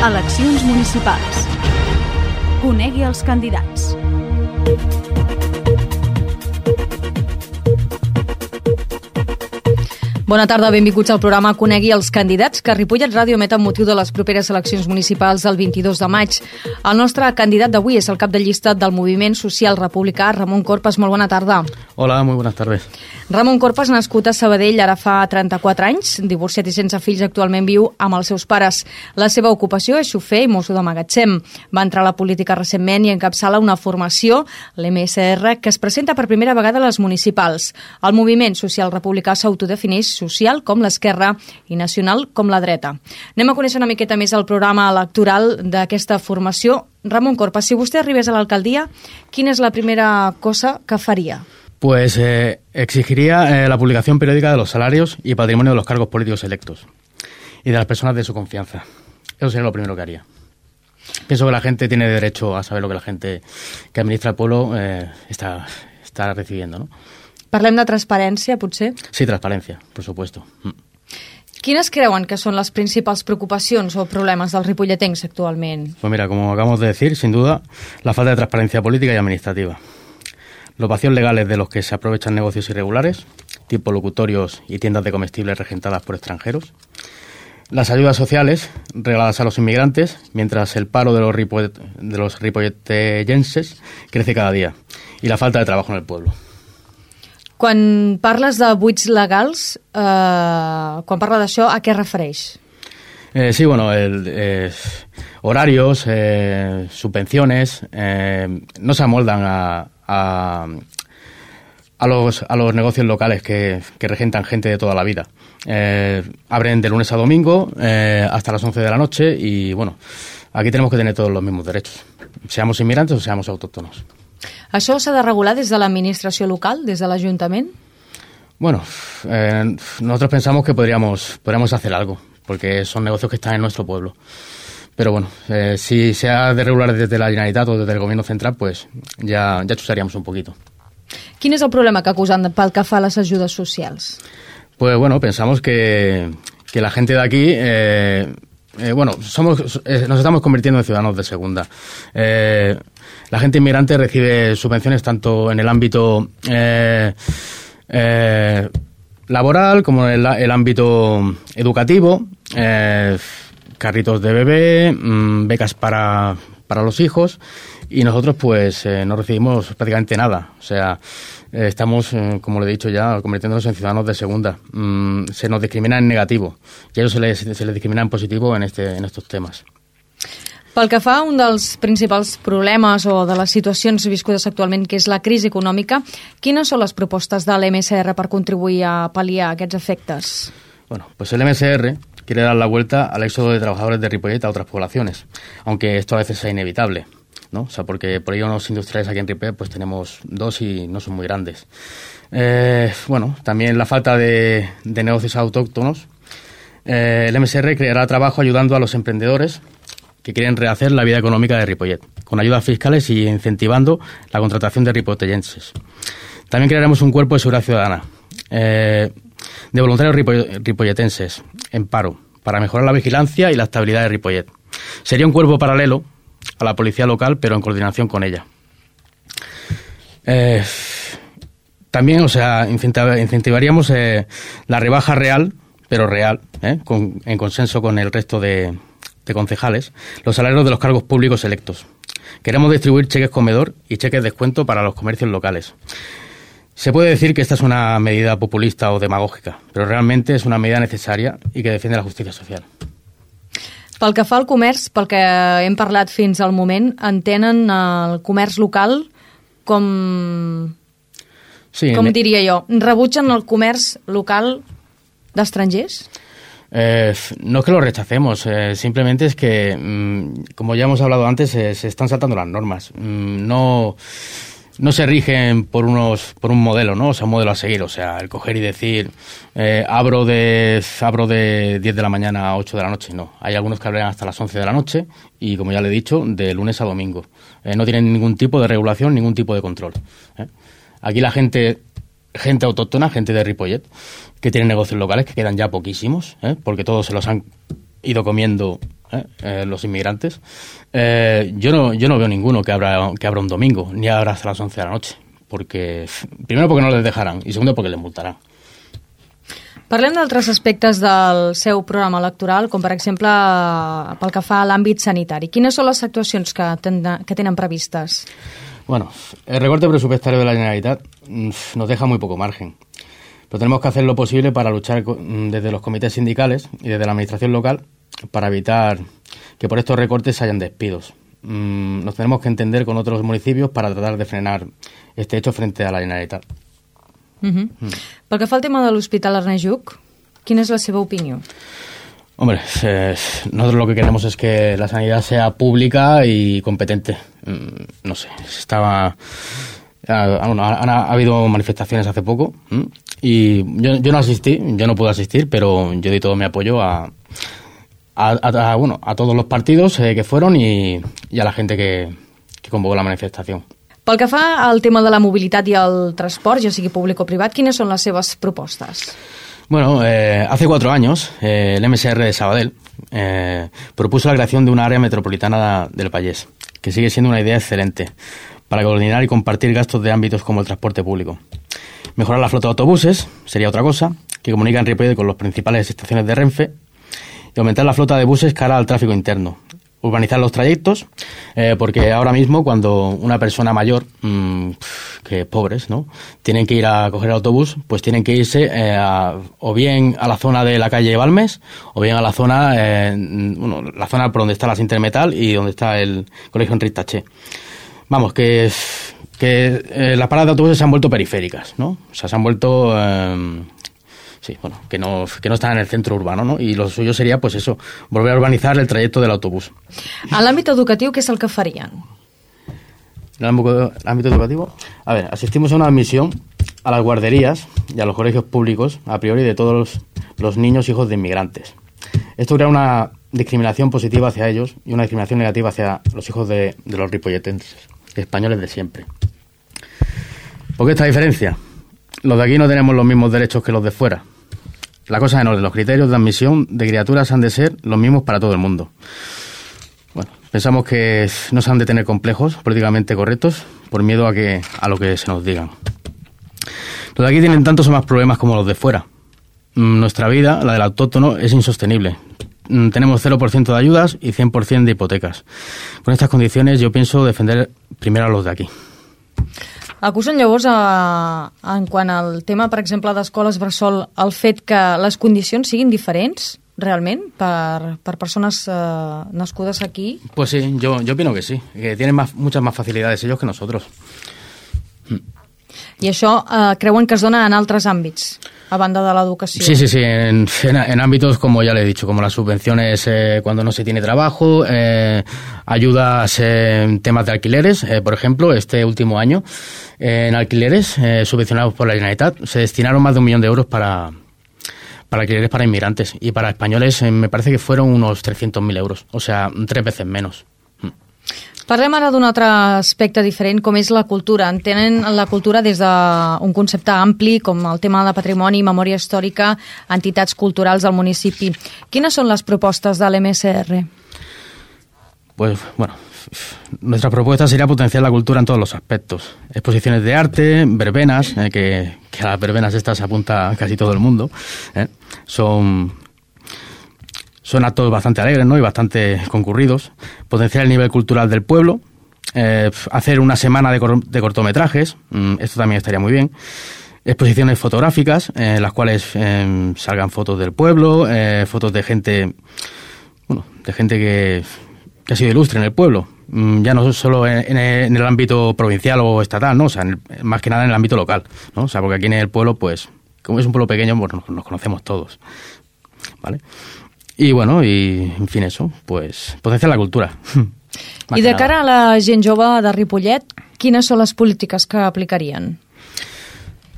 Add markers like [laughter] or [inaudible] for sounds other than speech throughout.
Eleccions municipals. Conegui els candidats. Bona tarda, benvinguts al programa Conegui els candidats que Ripollet Ràdio emet amb motiu de les properes eleccions municipals del 22 de maig. El nostre candidat d'avui és el cap de llista del Moviment Social Republicà, Ramon Corpes. Molt bona tarda. Hola, muy buenas tardes. Ramon Corpes, nascut a Sabadell ara fa 34 anys, divorciat i sense fills, actualment viu amb els seus pares. La seva ocupació és xofer i mosso de magatzem. Va entrar a la política recentment i encapçala una formació, l'MSR, que es presenta per primera vegada a les municipals. El Moviment Social Republicà s'autodefineix social com l'esquerra i nacional com la dreta. Anem a conèixer una miqueta més el programa electoral d'aquesta formació. Ramon Corpa, si vostè arribés a l'alcaldia, quina és la primera cosa que faria? Pues eh, exigiría eh, la publicación periódica de los salarios y patrimonio de los cargos políticos electos y de las personas de su confianza. Eso sería lo primero que haría. Pienso que la gente tiene derecho a saber lo que la gente que administra el pueblo eh, está, está recibiendo, ¿no? Parlem de transparència, potser? Sí, transparencia, por supuesto. Mm. Quines creuen que són les principals preocupacions o problemes dels ripolletens actualment? Pues mira, como acabamos de decir, sin duda, la falta de transparencia política y administrativa. Los vacíos legales de los que se aprovechan negocios irregulares, tipo locutorios y tiendas de comestibles regentadas por extranjeros. Las ayudas sociales regaladas a los inmigrantes, mientras el paro de los, ripoll de los ripolletenses crece cada día. Y la falta de trabajo en el pueblo. Quan parles de buits legals, eh, quan parla d'això, a què refereix? Eh, sí, bueno, el, eh, horarios, eh, subvenciones, no se amoldan a, a, a, los, a los negocios locales que, que regentan gente de toda la vida. Abren de lunes a domingo hasta las 11 de la noche y, bueno, aquí tenemos que tener todos los mismos derechos, seamos inmigrantes o seamos autóctonos. Això s'ha de regular des de l'administració local, des de l'Ajuntament? Bueno, eh, nosotros pensamos que podríamos, podríamos hacer algo, porque son negocios que están en nuestro pueblo. Pero bueno, eh, si se ha de regular desde la Generalitat o desde el Gobierno central, pues ya, ya chusaríamos un poquito. Quin és el problema que acusen pel que fa a les ajudes socials? Pues bueno, pensamos que, que la gente de aquí, eh, eh, bueno, somos, eh, nos estamos convirtiendo en ciudadanos de segunda. Eh, la gente inmigrante recibe subvenciones tanto en el ámbito eh, eh, laboral como en el, ámbito educativo, eh, carritos de bebé, mmm, becas para, para los hijos y nosotros pues no recibimos prácticamente nada. O sea, estamos, como le he dicho ya, convirtiéndonos en ciudadanos de segunda. Mm, se nos discrimina en negativo y a ellos se les, se les discrimina en positivo en, este, en estos temas. Pel que fa a un dels principals problemes o de les situacions viscudes actualment, que és la crisi econòmica, quines són les propostes de l'MSR per contribuir a pal·liar aquests efectes? Bueno, pues el MSR quiere dar la vuelta al éxodo de trabajadores de Ripollet a otras poblaciones, aunque esto a veces sea inevitable. ¿no? O sea, porque por ello los industriales aquí en Ripollet pues tenemos dos y no son muy grandes. Eh, bueno, también la falta de, de negocios autóctonos. Eh, el MSR creará trabajo ayudando a los emprendedores que quieren rehacer la vida económica de Ripollet, con ayudas fiscales y incentivando la contratación de ripolletenses. También crearemos un cuerpo de seguridad ciudadana eh, de voluntarios ripolletenses en paro para mejorar la vigilancia y la estabilidad de Ripollet. Sería un cuerpo paralelo a la policía local, pero en coordinación con ella. Eh, también, o sea, incentivaríamos eh, la rebaja real, pero real, con, en consenso con el resto de, de concejales, los salarios de los cargos públicos electos. Queremos distribuir cheques comedor y cheques descuento para los comercios locales. Se puede decir que esta es una medida populista o demagógica, pero realmente es una medida necesaria y que defiende la justicia social. Pel que fa al comerç, pel que hem parlat fins al moment, entenen el comerç local com... Sí, com diria jo? Rebutgen el comerç local d'estrangers? Eh, no es que lo rechacemos, eh, simplemente es que, mm, como ya hemos hablado antes, eh, se están saltando las normas. Mm, no, no se rigen por unos por un modelo, ¿no? O sea, un modelo a seguir. O sea, el coger y decir, eh, abro, de, abro de 10 de la mañana a 8 de la noche. No, hay algunos que abren hasta las 11 de la noche y, como ya le he dicho, de lunes a domingo. Eh, no tienen ningún tipo de regulación, ningún tipo de control. ¿eh? Aquí la gente gente autóctona, gente de Ripollet, que tienen negocios locales que quedan ya poquísimos, ¿eh? porque todos se los han ido comiendo los inmigrantes, yo, no, yo no veo ninguno que abra, que abra un domingo, ni abra hasta las 11 de la noche. Porque, primero porque no les dejarán y segundo porque les multarán. Parlem d'altres aspectes del seu programa electoral, com per exemple pel que fa a l'àmbit sanitari. Quines són les actuacions que, que tenen previstes? Bueno, el recorte presupuestario de la Generalitat mm, nos deja muy poco margen. Pero tenemos que hacer lo posible para luchar mm, desde los comités sindicales y desde la administración local para evitar que por estos recortes hayan despidos. Mm, nos tenemos que entender con otros municipios para tratar de frenar este hecho frente a la Generalitat. Uh -huh. mm. Pel que fa al tema de l'Hospital Ernest Lluc, quina és la seva opinió? Hombre, nosotros lo que queremos es que la sanidad sea pública y competente. Mm, no sé, estaba... Ha, ha, habido manifestaciones hace poco y yo, no asistí, yo no pude asistir, pero yo di todo mi apoyo a, a, bueno, a todos los partidos eh, que fueron y, a la gente que, que convocó la manifestación. Pel que fa al tema de la mobilitat i el transport, ja sigui públic o privat, quines són les seves propostes? Bueno, eh, hace cuatro años eh, el MSR de Sabadell eh, propuso la creación de una área metropolitana del Pallés, que sigue siendo una idea excelente para coordinar y compartir gastos de ámbitos como el transporte público. Mejorar la flota de autobuses sería otra cosa, que comunican Ripollet con las principales estaciones de Renfe y aumentar la flota de buses cara al tráfico interno, urbanizar los trayectos, eh, porque ahora mismo cuando una persona mayor, mmm, que pobres, ¿no? Tienen que ir a coger el autobús, pues tienen que irse eh, a, o bien a la zona de la calle Balmes, o bien a la zona, eh, bueno, la zona por donde está la Intermetal y donde está el Colegio Enrique Taché. Vamos, que, que eh, las paradas de autobuses se han vuelto periféricas, ¿no? O sea, se han vuelto sí, bueno, que no, que no están en el centro urbano, ¿no? Y lo suyo sería, pues eso, volver a urbanizar el trayecto del autobús. En l'àmbit educatiu, què és el que farien? En el ámbito educativo, a ver, asistimos a una admisión a las guarderías y a los colegios públicos, a priori, de todos los, los niños hijos de inmigrantes. Esto crea una discriminación positiva hacia ellos y una discriminación negativa hacia los hijos de, de los ripolletenses, españoles de siempre. ¿Por qué esta diferencia? Los de aquí no tenemos los mismos derechos que los de fuera. La cosa es en orden. Los criterios de admisión de criaturas han de ser los mismos para todo el mundo. Bueno, pensamos que no se han de tener complejos políticamente correctos por miedo a, que, a lo que se nos digan. Los de aquí tienen tantos o más problemas como los de fuera. Mm, nuestra vida, la del autóctono, es insostenible. Mm, tenemos 0% de ayudas y 100% de hipotecas. Con estas condiciones yo pienso defender primero a los de aquí. Acusen llavors a, a, en quant al tema, per exemple, d'escoles bressol, el fet que les condicions siguin diferents realment per, per persones eh, nascudes aquí? Pues sí, yo, yo opino que sí, que tienen más, muchas más facilidades ellos que nosotros. I això eh, creuen que es dona en altres àmbits? a la educación. Sí, sí, sí, en, ámbitos como ya le he dicho, como las subvenciones eh, cuando no se tiene trabajo, eh, ayudas en temas de alquileres, eh, por ejemplo, este último año, en alquileres subvencionados por la Generalitat, se destinaron más de un millón de euros para, para alquileres para inmigrantes y para españoles me parece que fueron unos 300.000 euros, o sea, tres veces menos. Parlem ara d'un altre aspecte diferent, com és la cultura. Entenen la cultura des d'un concepte ampli, com el tema de patrimoni, memòria històrica, entitats culturals del municipi. Quines són les propostes de l'MSR? Pues, bueno, nuestra propuesta sería potenciar la cultura en todos los aspectos. Exposiciones de arte, verbenas, eh, que, que, a las verbenas estas se apunta casi todo el mundo. Eh, son son actos bastante alegres ¿no? y bastante concurridos. Potenciar el nivel cultural del pueblo. Eh, hacer una semana de, cor de cortometrajes. Mm, esto también estaría muy bien. Exposiciones fotográficas eh, en las cuales eh, salgan fotos del pueblo, eh, fotos de gente, bueno, de gente que, que, ha sido ilustre en el pueblo. Mm, ya no solo en, en, el ámbito provincial o estatal, ¿no? O sea, el, más que nada en el ámbito local, ¿no? O sea, porque aquí en el pueblo, pues, como es un pueblo pequeño, pues nos, nos conocemos todos, ¿vale? I, bueno, i, en fin, eso, pues, potenciar la cultura. [laughs] I de cara a la gent jove de Ripollet, quines són les polítiques que aplicarien?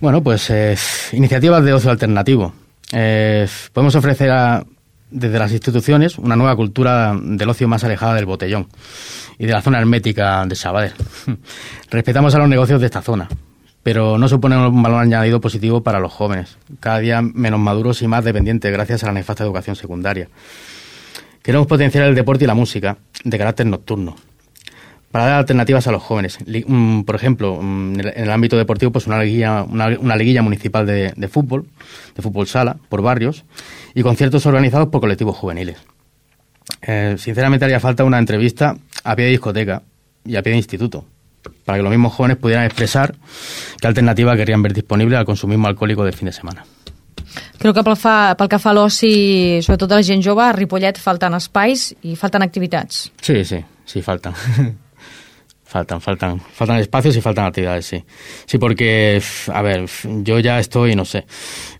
Bueno, pues eh, iniciativas de ocio alternativo. Eh, podemos ofrecer a, desde las instituciones una nueva cultura del ocio más alejada del botellón y de la zona hermética de Sabadell. [laughs] Respetamos a los negocios de esta zona, pero no supone un valor añadido positivo para los jóvenes, cada día menos maduros y más dependientes gracias a la nefasta educación secundaria. Queremos potenciar el deporte y la música de carácter nocturno para dar alternativas a los jóvenes. Mm, por ejemplo, mm, en el ámbito deportivo, pues una liguilla, una, liguilla municipal de, fútbol, de fútbol sala, por barrios, y conciertos organizados por colectivos juveniles. Eh, sinceramente haría falta una entrevista a pie de discoteca y a pie de instituto, para que los mismos jóvenes pudieran expresar qué alternativa querrían ver disponible al consumismo alcohólico del fin de semana. Creo que pel, fa, pel que fa a l'oci, sobretot a la gent jove, a Ripollet falten espais i falten activitats. Sí, sí, sí, falten. [laughs] Faltan, faltan, faltan espacios y faltan actividades, sí. Sí, porque, a ver, yo ya estoy, no sé.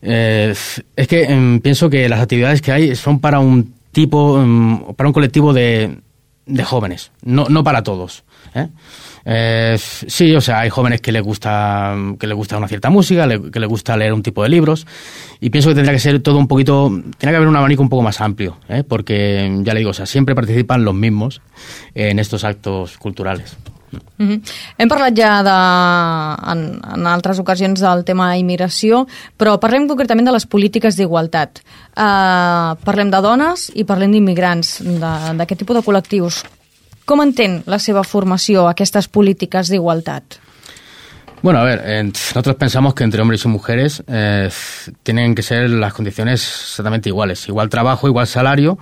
Eh, es que em, pienso que las actividades que hay son para un tipo, em, para un colectivo de, de jóvenes, no, no para todos. ¿eh? Eh, sí, o sea, hay jóvenes que les gusta que les gusta una cierta música, que les gusta leer un tipo de libros, y pienso que tendría que ser todo un poquito, tiene que haber un abanico un poco más amplio, ¿eh? porque ya le digo, o sea, siempre participan los mismos en estos actos culturales. Mm -hmm. Hem parlat ja de, en, en altres ocasions del tema immigració, però parlem concretament de les polítiques d'igualtat. Uh, parlem de dones i parlem d'immigrants, d'aquest tipus de col·lectius. Com entén la seva formació aquestes polítiques d'igualtat? Bueno, a ver, nosotros pensamos que entre hombres y mujeres eh, tienen que ser las condiciones exactamente iguales. Igual trabajo, igual salario,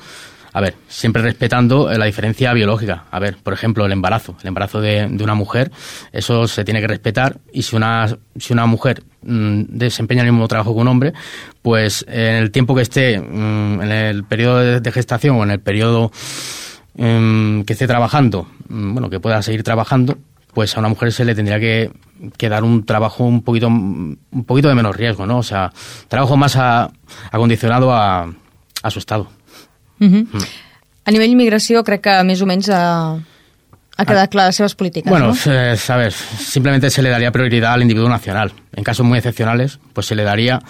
a ver, siempre respetando eh, la diferencia biológica. A ver, por ejemplo, el embarazo. El embarazo de, una mujer, eso se tiene que respetar. Y si una, si una mujer mm, desempeña el mismo trabajo que un hombre, pues en el tiempo que esté, mm, en el periodo de, gestación o en el periodo mm, que esté trabajando, bueno, que pueda seguir trabajando, pues a una mujer se le tendría que, dar un trabajo un poquito, un poquito de menos riesgo, ¿no? O sea, trabajo más acondicionado a su estado. Uh -huh. mm. A nivell immigració crec que més o menys ha, ha quedat ah. clar las políticas. Bueno, ¿no? eh, sabes, simplemente se le daría prioridad al individuo nacional. En casos muy excepcionales, pues se le daría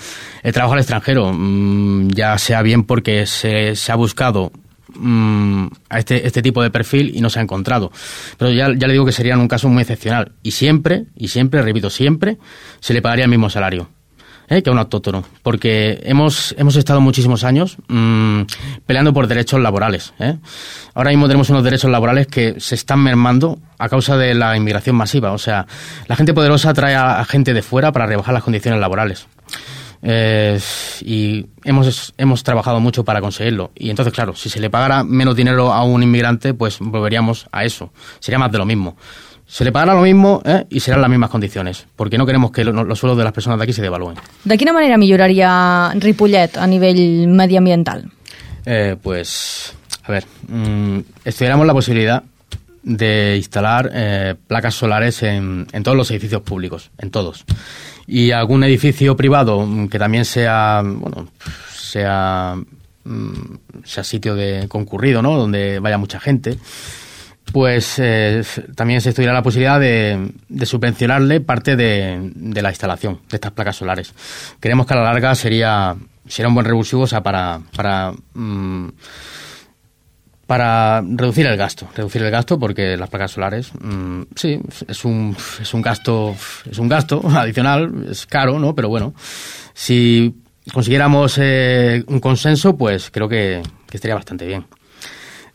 el trabajo al extranjero, mmm, ya sea bien porque se, se ha buscado mmm, a este, este tipo de perfil y no se ha encontrado. Pero ya, ya le digo que sería en un caso muy excepcional. Y siempre, y siempre, repito, siempre, se le pagaría el mismo salario. ¿Eh? que un autóctono, porque hemos, hemos estado muchísimos años mmm, peleando por derechos laborales. ¿eh? Ahora mismo tenemos unos derechos laborales que se están mermando a causa de la inmigración masiva. O sea, la gente poderosa trae a, gente de fuera para rebajar las condiciones laborales. Eh, y hemos, hemos trabajado mucho para conseguirlo. Y entonces, claro, si se le pagara menos dinero a un inmigrante, pues volveríamos a eso. Sería más de lo mismo se le pagará lo mismo ¿eh? y serán las mismas condiciones, porque no queremos que lo, los sueldos de las personas de aquí se devalúen. ¿De qué manera milloraría Ripollet a nivel medioambiental? Eh, pues, a ver, mmm, estudiáramos la posibilidad de instalar eh, placas solares en, en, todos los edificios públicos, en todos. Y algún edificio privado que también sea, bueno, sea, mm, sea sitio de concurrido, ¿no? Donde vaya mucha gente pues eh, también se estudiará la posibilidad de, subvencionarle parte de, la instalación de estas placas solares. Creemos que a la larga sería, sería un buen revulsivo para, para, mm, para reducir el gasto. Reducir el gasto porque las placas solares, mm, sí, es un, es un gasto, es un gasto [laughs] adicional, es caro, ¿no? Pero bueno, si consiguiéramos eh, un consenso, pues creo que, estaría bastante bien.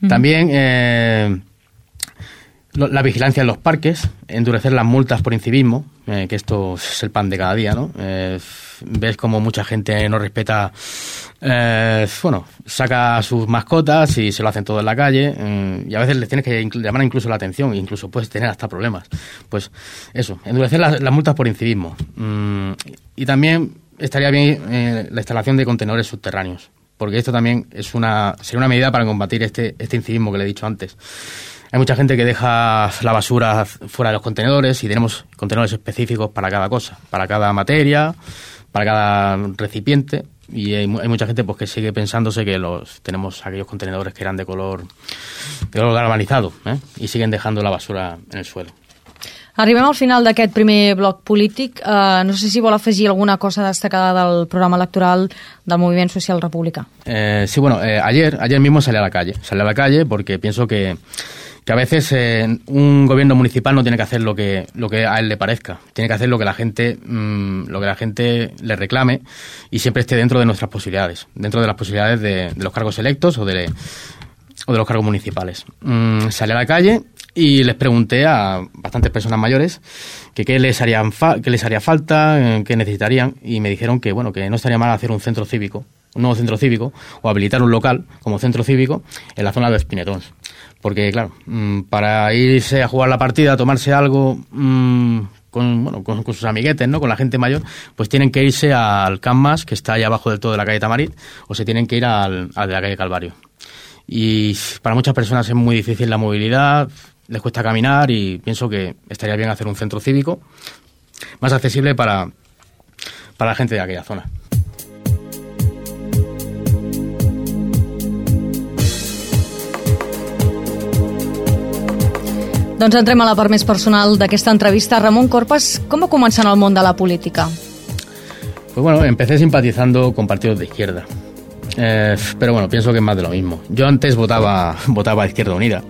También eh, la vigilancia en los parques, endurecer las multas por incivismo, eh, que esto es el pan de cada día, ¿no? Eh, ves como mucha gente no respeta, eh, bueno, saca sus mascotas y se lo hacen todo en la calle y a veces les tienes que llamar incluso la atención, incluso puedes tener hasta problemas. Pues eso, endurecer las, multas por incivismo. Mm, y también estaría bien la instalación de contenedores subterráneos, porque esto también es una, sería una medida para combatir este, este incivismo que le he dicho antes. Hay mucha gente que deja la basura fuera de los contenedores y tenemos contenedores específicos para cada cosa, para cada materia, para cada recipiente. Y hay, mucha gente pues que sigue pensándose que los tenemos aquellos contenedores que eran de color de color galvanizado ¿eh? y siguen dejando la basura en el suelo. Arribem al final d'aquest primer bloc polític. Uh, no sé si vol afegir alguna cosa destacada del programa electoral del Movimiento Social Republicano. Eh, sí, bueno, eh, ayer, ayer mismo salí a la calle. Salí a la calle porque pienso que que a veces eh, un gobierno municipal no tiene que hacer lo que, lo que a él le parezca, tiene que hacer lo que la gente, mm, lo que la gente le reclame y siempre esté dentro de nuestras posibilidades, dentro de las posibilidades de, los cargos electos o de, o de los cargos municipales. Mm, salí a la calle y les pregunté a bastantes personas mayores que qué les, harían qué les haría falta, eh, qué necesitarían, y me dijeron que, bueno, que no estaría mal hacer un centro cívico, un nuevo centro cívico, o habilitar un local como centro cívico en la zona de los Pinetons. Porque, claro, mm, para irse a jugar la partida, tomarse algo mm, con, bueno, con, sus amiguetes, ¿no? Con la gente mayor, pues tienen que irse al Canmas, que está allá abajo del todo de la calle Tamarit, o se tienen que ir al, al de la calle Calvario. Y para muchas personas es muy difícil la movilidad, les cuesta caminar y pienso que estaría bien hacer un centro cívico más accesible para, para la gente de aquella zona. Doncs entrem a la part més personal d'aquesta entrevista. Ramon Corpas, com va començar en el món de la política? Pues bueno, empecé simpatizando con partidos de izquierda. Eh, pero bueno, pienso que es más de lo mismo. Yo antes votaba, [laughs] votaba a Izquierda Unida.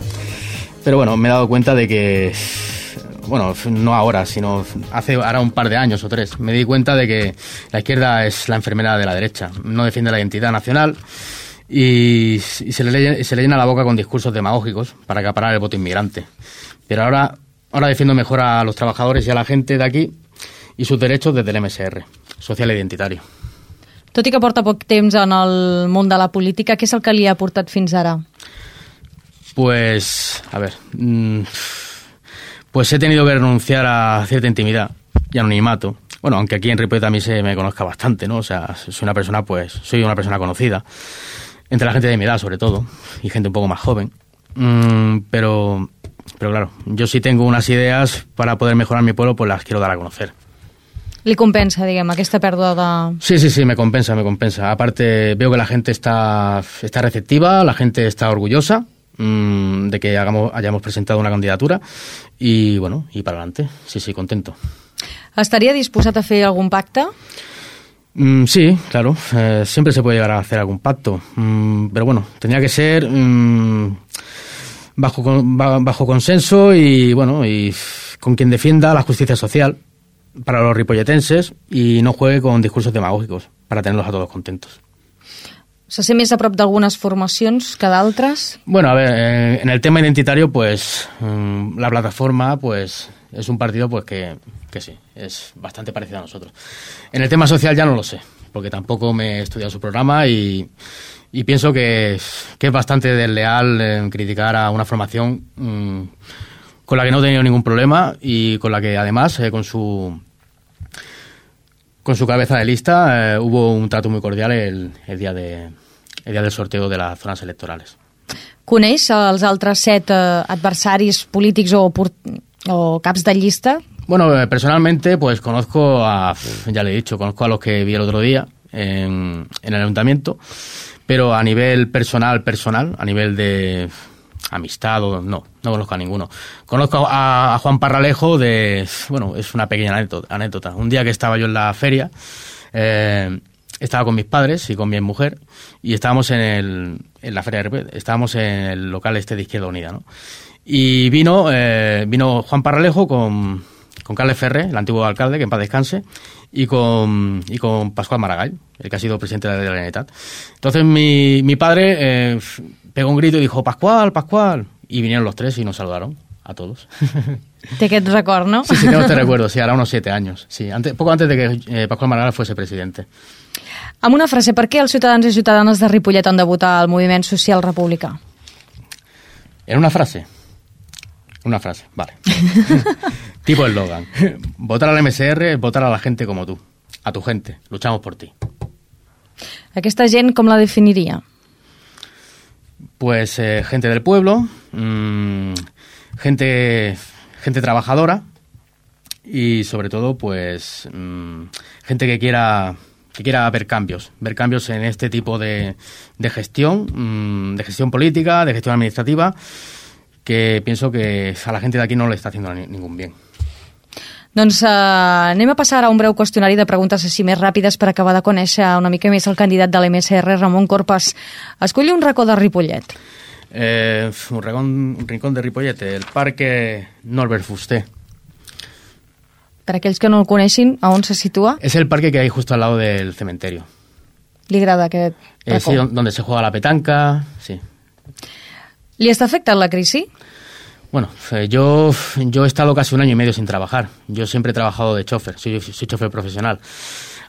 Pero bueno, me he dado cuenta de que, bueno, no ahora, sino hace ahora un par de años o tres, me di cuenta de que la izquierda es la enfermera de la derecha. No defiende la identidad nacional y, se, le, se le llena la boca con discursos demagógicos para acaparar el voto inmigrante. Pero ahora, ahora defiendo mejor a los trabajadores y a la gente de aquí y sus derechos desde el MSR, social e identitario. Tot i que porta poc temps en el món de la política, què és el que li ha portat fins ara? Pues, a ver, mmm, pues he tenido que renunciar a cierta intimidad y anonimato. Bueno, aunque aquí en Ripollet también se me conozca bastante, ¿no? O sea, soy una persona, pues, soy una persona conocida. Entre la gente de mi edad, sobre todo, y gente un poco más joven. Mm, pero pero claro, yo sí tengo unas ideas para poder mejorar mi pueblo, pues las quiero dar a conocer. ¿Le compensa, digamos, esta pérdida de... Sí, sí, sí, me compensa, me compensa. Aparte, veo que la gente está, está receptiva, la gente está orgullosa mmm, de que hagamos, hayamos presentado una candidatura y, bueno, y para adelante. Sí, sí, contento. ¿Estaría dispuesto a hacer algún pacto? Mm, sí, claro. Eh, siempre se puede llegar a hacer algún pacto. Mm, pero bueno, tendría que ser... Mm, bajo, bajo consenso y, bueno, y con quien defienda la justicia social para los ripolletenses y no juegue con discursos demagógicos para tenerlos a todos contentos. Se més a prop d'algunes formacions que d'altres? Bueno, a ver, en el tema identitario, pues mm, la plataforma, pues es un partido pues que, que sí, es bastante parecido a nosotros. En el tema social ya no lo sé, porque tampoco me he estudiado su programa y, y pienso que, que, es bastante desleal en criticar a una formación mmm, con la que no he tenido ningún problema y con la que además eh, con su con su cabeza de lista eh, hubo un trato muy cordial el, el, día de, el día del sorteo de las zonas electorales. Coneix els altres set eh, adversaris polítics o, o caps de? Bueno, eh, personalmente pues conozco a, ya le he dicho, conozco a los que vi el otro día en, en el ayuntamiento pero a nivel personal, personal, a nivel de amistad o no, no conozco a ninguno. Conozco a, a, Juan Parralejo de, bueno, es una pequeña anécdota. Un día que estaba yo en la feria, eh, estaba con mis padres y con mi mujer y estábamos en, el, en la feria de estábamos en el local este de Izquierda Unida, ¿no? Y vino, eh, vino Juan Parralejo con, con Carles Ferre, el antiguo alcalde, que en paz descanse, y con, y con Pascual Maragall, el que ha sido presidente de la Generalitat. Entonces mi, mi padre eh, pegó un grito y dijo, Pascual, Pascual. Y vinieron los tres y nos saludaron a todos. ¿De qué recuerdo, no? Sí, sí, tengo este [laughs] recuerdo, sí, ahora unos siete años. Sí, antes, poco antes de que eh, Pascual Maragall fuese presidente. Amb una frase, per què els ciutadans i ciutadanes de Ripollet han de votar al moviment social republicà? En una frase. Una frase, vale. [laughs] tipo eslogan. Votar al MSR es votar a la gente como tú. A tu gente. Luchamos por ti. Aquesta gent com la definiria? Pues eh, gente del pueblo, mmm, gente, gente trabajadora y sobre todo pues mmm, gente que quiera que quiera ver cambios, ver cambios en este tipo de, de gestión, mmm, de gestión política, de gestión administrativa, que pienso que a la gente de aquí no le está haciendo ningún bien. Doncs uh, anem a passar a un breu qüestionari de preguntes així més ràpides per acabar de conèixer una mica més el candidat de l'MSR, Ramon Corpas. Escolli un racó de Ripollet. Eh, un, racón, un rincón de Ripollet, el Parque Norbert Fuster. Per aquells que no el coneixin, a on se situa? Es el parque que hay justo al lado del cementerio. Li agrada aquest eh, racó? sí, donde se juega la petanca, sí. Li està afectant la crisi? Bueno, eh, yo, yo he estado casi un año y medio sin trabajar. Yo siempre he trabajado de chofer, soy, soy chofer profesional.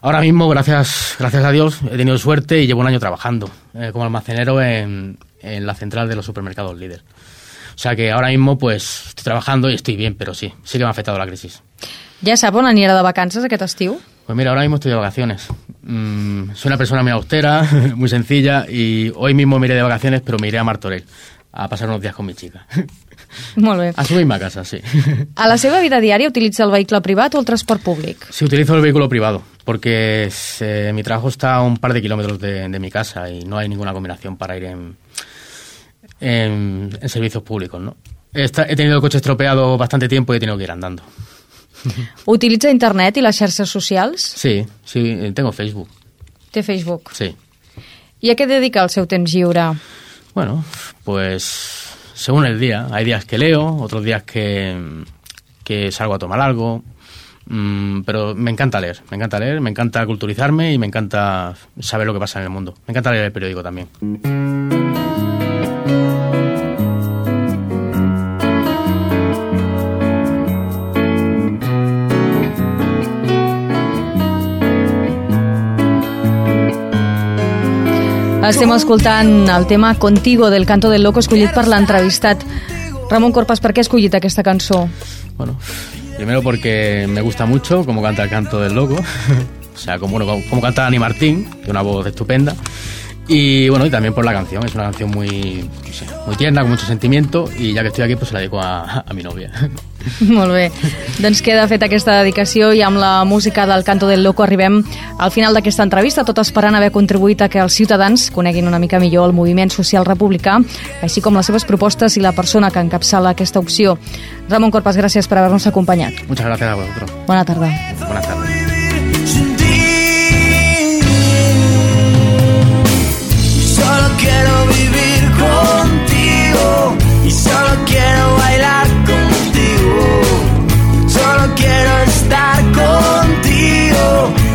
Ahora mismo, gracias, gracias a Dios, he tenido suerte y llevo un año trabajando eh, como almacenero en, en la central de los supermercados líder. O sea que ahora mismo pues estoy trabajando y estoy bien, pero sí, sí que me ha afectado la crisis. Ja sap on anirà de vacances aquest estiu? Pues mira, ahora mismo estoy de vacaciones. Mm, soy una persona muy austera, [laughs] muy sencilla y hoy mismo me iré de vacaciones, pero me iré a Martorell a pasar unos días con mi chica. [laughs] Molt bé. A su misma casa, sí. A la seva vida diària utilitza el vehicle privat o el transport públic? Sí, utilizo el vehículo privado porque eh, mi trabajo está a un par de kilómetros de, de mi casa y no hay ninguna combinación para ir en, en, en servicios públicos, ¿no? He, tenido el coche estropeado bastante tiempo y he tenido que ir andando. [laughs] Utilitza internet i les xarxes socials? Sí, sí, tengo Facebook, Té Facebook. sí. I a què dedica el seu temps lliure? Bueno, pues según el día. Hay días que leo, otros días que, que salgo a tomar algo. mm, pero me encanta leer, me encanta leer, me encanta culturizarme y me encanta saber lo que pasa en el mundo. Me encanta leer el periódico también. Estem escoltant el tema Contigo del Canto del Loco escollit per l'entrevistat. Ramon Corpas, per què ha escollit aquesta cançó? Bueno, primero porque me gusta mucho cómo canta el canto del loco. [laughs] o sea, como, bueno, como, como canta Dani Martín, que una voz estupenda. Y bueno, y también por la canción. Es una canción muy, no sé, muy tierna, con mucho sentimiento. Y ya que estoy aquí, pues se la dedico a, a mi novia. [laughs] [laughs] Molt bé. Doncs queda fet aquesta dedicació i amb la música del Canto del Loco arribem al final d'aquesta entrevista, tot esperant haver contribuït a que els ciutadans coneguin una mica millor el moviment social republicà, així com les seves propostes i la persona que encapçala aquesta opció. Ramon Corpas, gràcies per haver-nos acompanyat. Moltes gràcies a vosaltres. Bona tarda. Bona tarda. Solo quiero vivir contigo y solo quiero bailar solo quiero estar contigo.